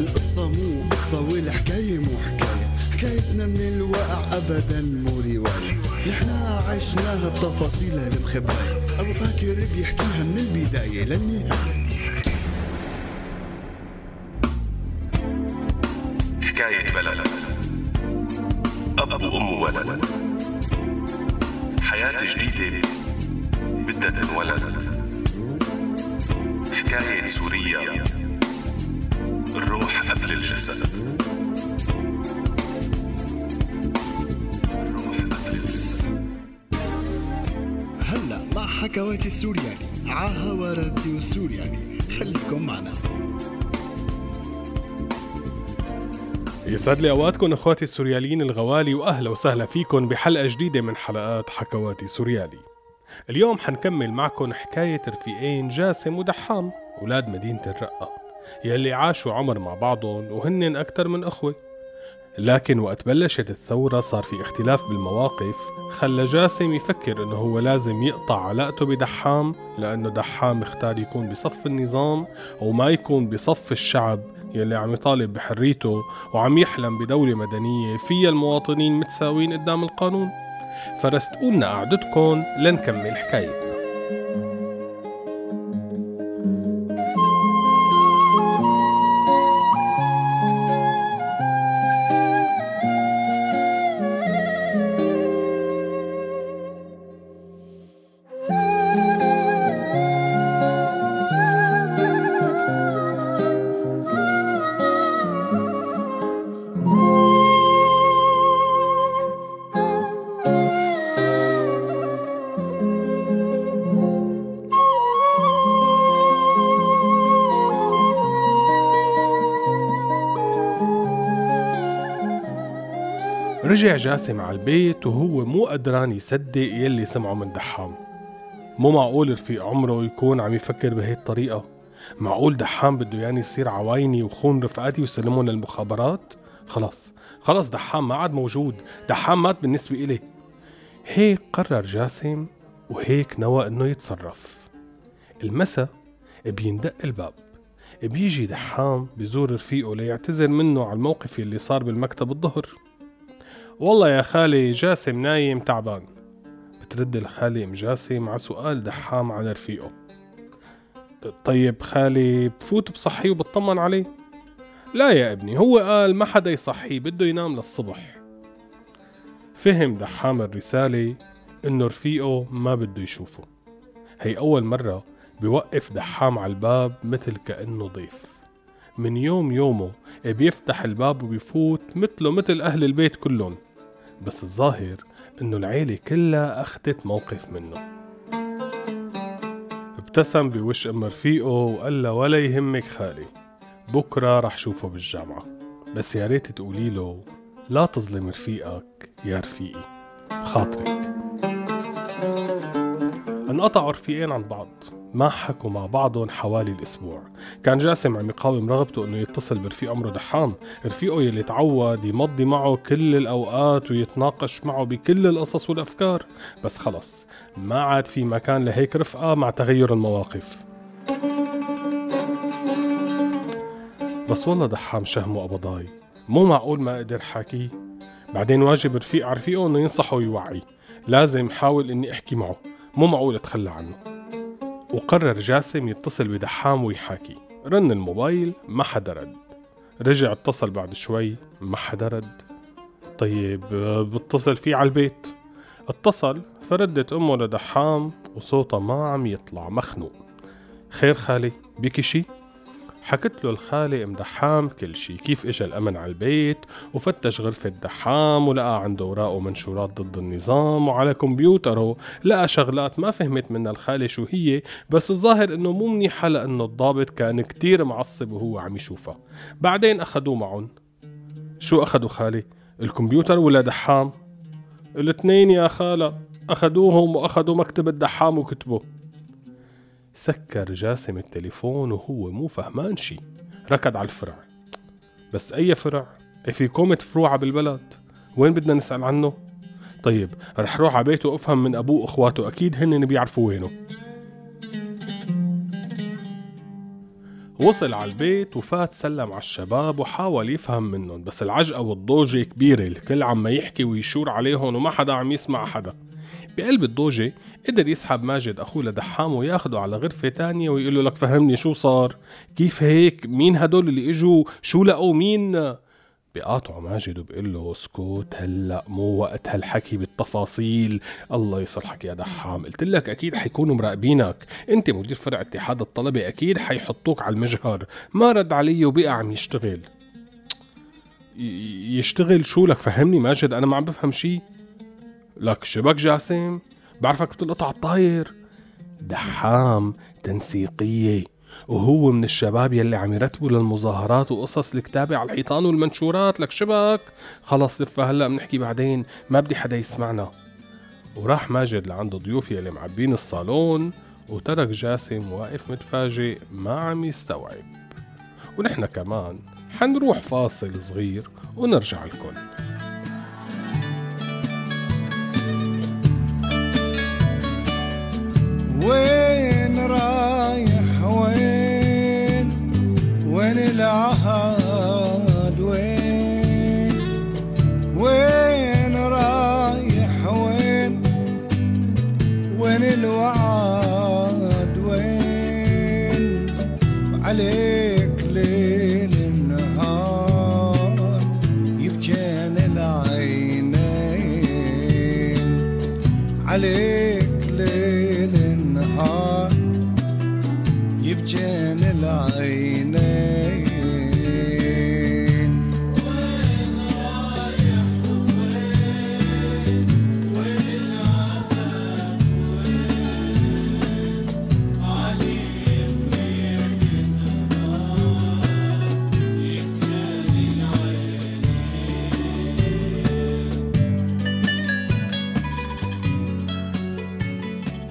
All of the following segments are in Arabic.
القصة مو قصة والحكاية مو حكاية. حكايتنا من الواقع أبدا مو رواية. نحنا عشناها بتفاصيلها المخبأة أبو فاكر بيحكيها من البداية للنهاية. حكاية بلد. أب وأم وولد حياة جديدة بدها تنولد. حكاية سوريا الروح قبل الجسد. الروح قبل الجسد. هلا مع حكواتي السورياني عاها راديو سورياني خليكم معنا. يسعد لي أوقاتكم إخواتي السورياليين الغوالي وأهلا وسهلا فيكم بحلقة جديدة من حلقات حكواتي سوريالي. اليوم حنكمل معكم حكاية رفيقين جاسم ودحام أولاد مدينة الرقة يلي عاشوا عمر مع بعضهم وهن أكثر من إخوة. لكن وقت بلشت الثورة صار في اختلاف بالمواقف خلى جاسم يفكر إنه هو لازم يقطع علاقته بدحام لأنه دحام اختار يكون بصف النظام وما يكون بصف الشعب يلي عم يطالب بحريته وعم يحلم بدولة مدنية فيها المواطنين متساويين قدام القانون. فرستقولنا قعدتكم لنكمل حكايتنا. رجع جاسم على البيت وهو مو قدران يصدق يلي سمعه من دحام. مو معقول رفيق عمره يكون عم يفكر بهي الطريقة. معقول دحام بده يعني يصير عوايني وخون رفقاتي ويسلمهم للمخابرات؟ خلص خلص دحام ما عاد موجود. دحام مات بالنسبة إلي. هيك قرر جاسم وهيك نوى إنه يتصرف. المسا بيندق الباب. بيجي دحام بزور رفيقه ليعتذر منه على الموقف اللي صار بالمكتب الظهر. والله يا خالي جاسم نايم تعبان. بترد الخالي أم جاسم على سؤال دحام عن رفيقه. طيب خالي بفوت بصحيه وبطمن عليه؟ لا يا ابني هو قال ما حدا يصحيه بده ينام للصبح. فهم دحام الرسالة إنه رفيقه ما بده يشوفه. هي أول مرة بيوقف دحام على الباب مثل كأنه ضيف. من يوم يومه بيفتح الباب وبيفوت مثله مثل أهل البيت كلهم. بس الظاهر إنه العيلة كلها أخدت موقف منه. ابتسم بوش أم رفيقه وقال له ولا يهمك خالي بكرة رح شوفه بالجامعة. بس يا ريت تقولي له لا تظلم رفيقك يا رفيقي بخاطرك. انقطعوا رفيقين عن بعض. ما حكوا مع بعضهم حوالي الأسبوع. كان جاسم عم يقاوم رغبته أنه يتصل برفيق عمره دحام. رفيقه يلي تعود يمضي معه كل الأوقات ويتناقش معه بكل القصص والأفكار. بس خلص ما عاد في مكان لهيك رفقة مع تغير المواقف. بس والله دحام شهمه قبضاي مو معقول ما قدر حاكيه بعدين واجب رفيق على رفيقه إنه ينصحه ويوعيه لازم حاول إني أحكي معه. مو معقول أتخلى عنه. وقرر جاسم يتصل بدحام ويحاكي. رن الموبايل ما حدا رد. رجع اتصل بعد شوي ما حدا رد. طيب بتصل فيه على البيت. اتصل فردت أمه لدحام وصوتها ما عم يطلع مخنوق. خير خالي بيكي شي حكت له الخالة أم دحام كل شي كيف اجى الأمن على البيت؟ وفتش غرفة دحام ولقى عنده اوراق ومنشورات ضد النظام وعلى كمبيوتره. لقى شغلات ما فهمت منها الخالة شو هي بس الظاهر إنه مو منيحة لأنه الضابط كان كتير معصب وهو عم يشوفها. بعدين اخدوه معهم. شو اخدوا خالي الكمبيوتر ولا دحام؟ الاثنين يا خالة. اخدوهم واخدوا مكتب الدحام وكتبه سكر جاسم التليفون وهو مو فهمان شي. ركض على الفرع. بس أي فرع؟ إيه في كومة فروع بالبلد؟ وين بدنا نسأل عنه؟ طيب رح روح على بيته وأفهم من أبوه وأخواته أكيد هن بيعرفوا وينه. وصل على البيت وفات سلم على الشباب وحاول يفهم منهم بس العجقة والضوجة كبيرة الكل عم يحكي ويشور عليهم وما حدا عم يسمع حدا. بقلب الضوجة قدر يسحب ماجد أخوه لدحام وياخده على غرفة تانية ويقول له لك فهمني شو صار؟ كيف هيك؟ مين هدول اللي إجوا؟ شو لقوا؟ مين؟ بقاطعه ماجد وبقول له اسكت هلأ مو وقت هالحكي بالتفاصيل. الله يصلحك يا دحام. قلت لك أكيد حيكونوا مراقبينك. أنت مدير فرع اتحاد الطلبة أكيد حيحطوك على المجهر. ما رد علي وبقى عم يشتغل. يشتغل شو لك؟ فهمني ماجد أنا ما عم بفهم شي. لك شبك جاسم بعرفك بتلقط على الطاير. دحام تنسيقية وهو من الشباب يلي عم يرتبوا للمظاهرات وقصص الكتابة على الحيطان والمنشورات. لك شبك خلص لفة هلأ بنحكي بعدين. ما بدي حدا يسمعنا. وراح ماجد لعند ضيوف يلي معبين الصالون وترك جاسم واقف متفاجئ ما عم يستوعب. ونحن كمان حنروح فاصل صغير ونرجع لكم وين رايح وين؟ وين العهد؟ يبجين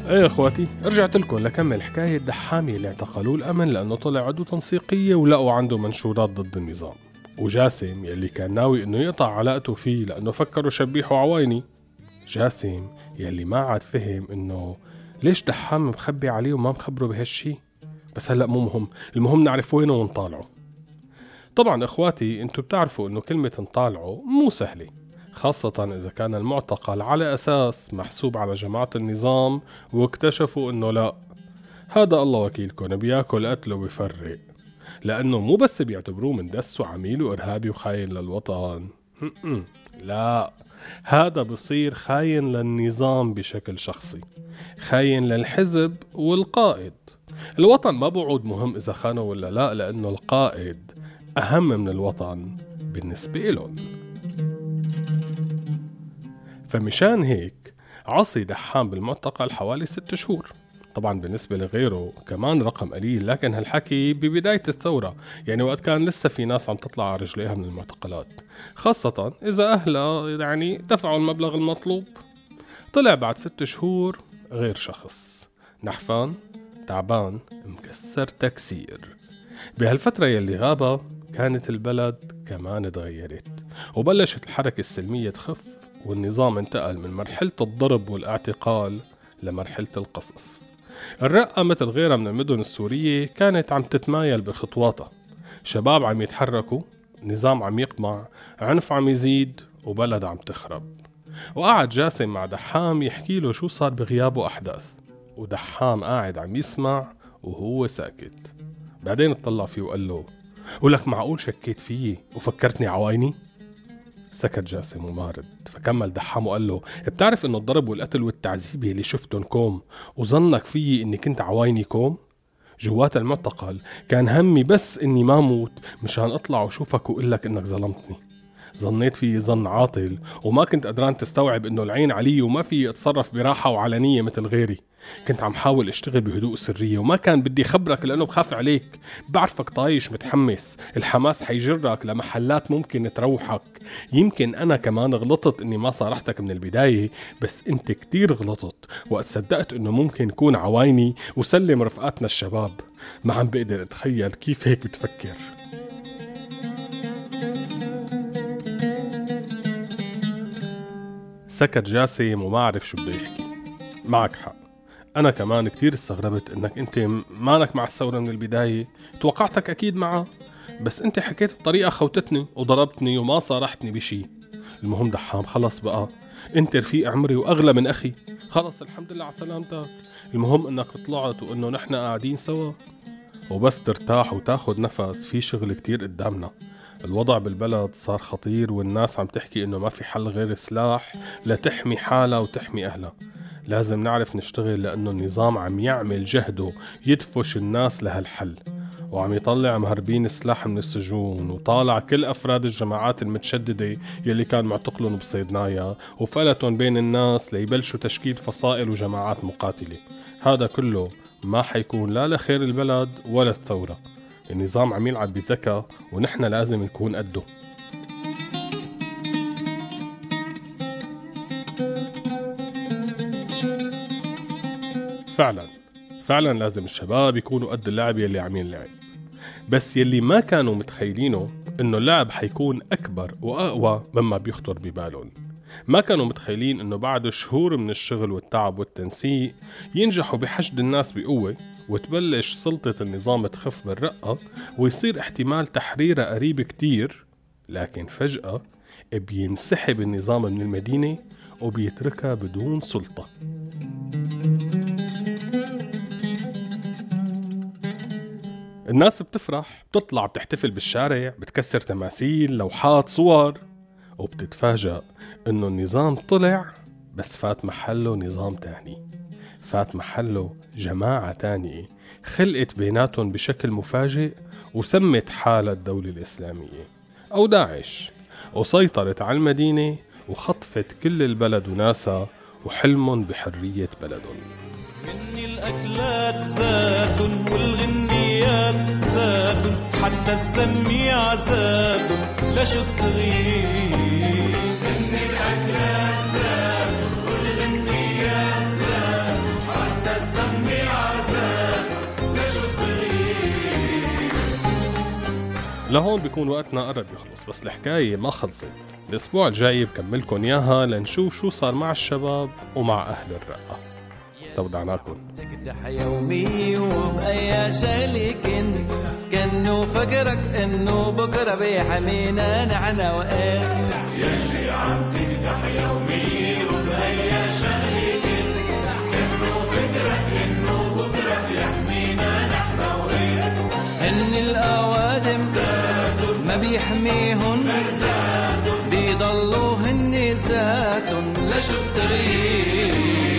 إيه اخواتي رجعت لكم لكمل حكاية دحامي اللي اعتقلوه الأمن لأنه طلع عضو تنسيقية ولقوا عنده منشورات ضد النظام. وجاسم يلي كان ناوي إنه يقطع علاقته فيه لأنه فكروا شبيحه عوايني جاسم يلي ما عاد فهم إنه ليش دحام مخبي عليه وما مخبره بهالشي؟ بس هلأ مو مهم المهم نعرف وينه ونطالعه. طبعا إخواتي انتو بتعرفوا إنه كلمة نطالعه مو سهلة. خاصة إذا كان المعتقل على أساس محسوب على جماعة النظام واكتشفوا إنه لا. هذا الله وكيلكم بياكل قتل وبيفرق لأنه مو بس بيعتبروه مندس وعميل وإرهابي وخاين للوطن. لا هذا بصير خاين للنظام بشكل شخصي. خاين للحزب والقائد. الوطن ما بوعود مهم إذا خانوا ولا لا لأنه القائد أهم من الوطن بالنسبة لهم. فمشان هيك عصي دحام بالمعتقل حوالي ست شهور. طبعا بالنسبة لغيره كمان رقم قليل لكن هالحكي ببداية الثورة يعني وقت كان لسه في ناس عم تطلع على رجليها من المعتقلات. خاصة إذا أهلها يعني دفعوا المبلغ المطلوب. طلع بعد ست شهور غير شخص. نحفان تعبان مكسر تكسير. بهالفترة يلي غابها كانت البلد كمان تغيرت وبلشت الحركة السلمية تخف. والنظام انتقل من مرحلة الضرب والاعتقال لمرحلة القصف. الرقة مثل غيرها من المدن السورية كانت عم تتمايل بخطواتها شباب عم يتحركوا نظام عم يقمع عنف عم يزيد وبلد عم تخرب. وقعد جاسم مع دحام يحكي له شو صار بغيابه أحداث. ودحام قاعد عم يسمع وهو ساكت. بعدين اطلع فيه وقال له ولك معقول شكيت فيي وفكرتني عوايني؟ سكت جاسم ومارد. فكمل دحام وقال له بتعرف إنه الضرب والقتل والتعذيب اللي شفتن كوم وظنك فيي اني كنت عوايني كوم؟ جوات المعتقل كان همي بس إني ما موت مشان أطلع وشوفك وأقول لك إنك ظلمتني. ظنيت فيي ظن عاطل وما كنت قدران تستوعب إنه العين علي وما في أتصرف براحة وعلنية مثل غيري. كنت عم حاول أشتغل بهدوء سرية وما كان بدي خبرك لأنه بخاف عليك. بعرفك طايش متحمس الحماس حيجرك لمحلات ممكن تروحك. يمكن أنا كمان غلطت إني ما صارحتك من البداية بس أنت كتير غلطت وقت صدقت إنه ممكن يكون عوايني وسلم رفقاتنا الشباب. ما عم بقدر أتخيل كيف هيك بتفكر. سكت جاسم وما عرف شو بده يحكي. معك حق. أنا كمان كتير استغربت إنك أنت مانك مع الثورة من البداية. توقعتك أكيد معها بس أنت حكيت بطريقة خوتتني وضربتني وما صارحتني بشي. المهم دحام خلص بقى. أنت رفيق عمري وأغلى من أخي. خلص الحمد لله على سلامتك. المهم إنك طلعت وإنه نحن قاعدين سوا. وبس ترتاح وتاخد نفس. في شغل كتير قدامنا. الوضع بالبلد صار خطير والناس عم تحكي إنه ما في حل غير السلاح لتحمي حالها وتحمي أهلها. لازم نعرف نشتغل لأنه النظام عم يعمل جهده يدفش الناس لهالحل. وعم يطلع مهربين سلاح من السجون وطالع كل أفراد الجماعات المتشددة يلي كان معتقلهم بصيدنايا وفلتهم بين الناس ليبلشوا تشكيل فصائل وجماعات مقاتلة. هذا كله ما حيكون لا لخير البلد ولا الثورة. النظام عم يلعب بذكاء ونحن لازم نكون قده. فعلا فعلا لازم الشباب يكونوا قد اللعب يلي عم ينلعب بس يلي ما كانوا متخيلينه إنه اللعب حيكون أكبر وأقوى مما بيخطر ببالهم. ما كانوا متخيلين إنه بعد شهور من الشغل والتعب والتنسيق ينجحوا بحشد الناس بقوة وتبلش سلطة النظام تخف بالرقة ويصير احتمال تحريرها قريب كتير لكن فجأة بينسحب النظام من المدينة وبيتركها بدون سلطة. الناس بتفرح بتطلع بتحتفل بالشارع بتكسر تماثيل لوحات صور. وبتتفاجأ إنه النظام طلع بس فات محله نظام تاني. فات محله جماعة تانية خلقت بيناتهم بشكل مفاجئ وسمت حالها الدولة الإسلامية. أو داعش. وسيطرت على المدينة وخطفت كل البلد وناسها وحلمهم بحرية بلدهم. مني الأكلات زاد والغنيات زاد حتى السميع زاد لشو التغيير لهون بيكون وقتنا قرب يخلص بس الحكاية ما خلصت. الأسبوع الجاي بكملكن إياها لنشوف شو صار مع الشباب ومع أهل الرقة. استودعناكم تقدح يومي وبأي شلك كأنه فكرك انه بكره بيحمينا نحن وإنت يلي عم تقدح يومي ما بيحميهن بيضلوا هن ذاتهم لشو التغيير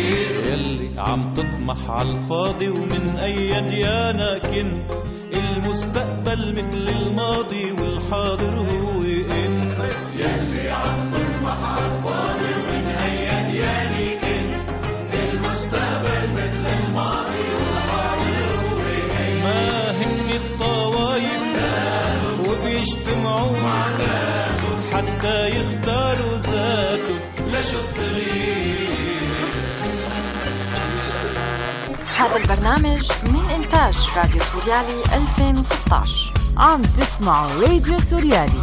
يلي عم تطمح عالفاضي ومن أي ديانة كنت المستقبل مثل الماضي والحاضر هو انت يلي عم تطمح عالفاضي هذا البرنامج من إنتاج راديو سوريالي 2016 عم تسمعوا راديو سوريالي.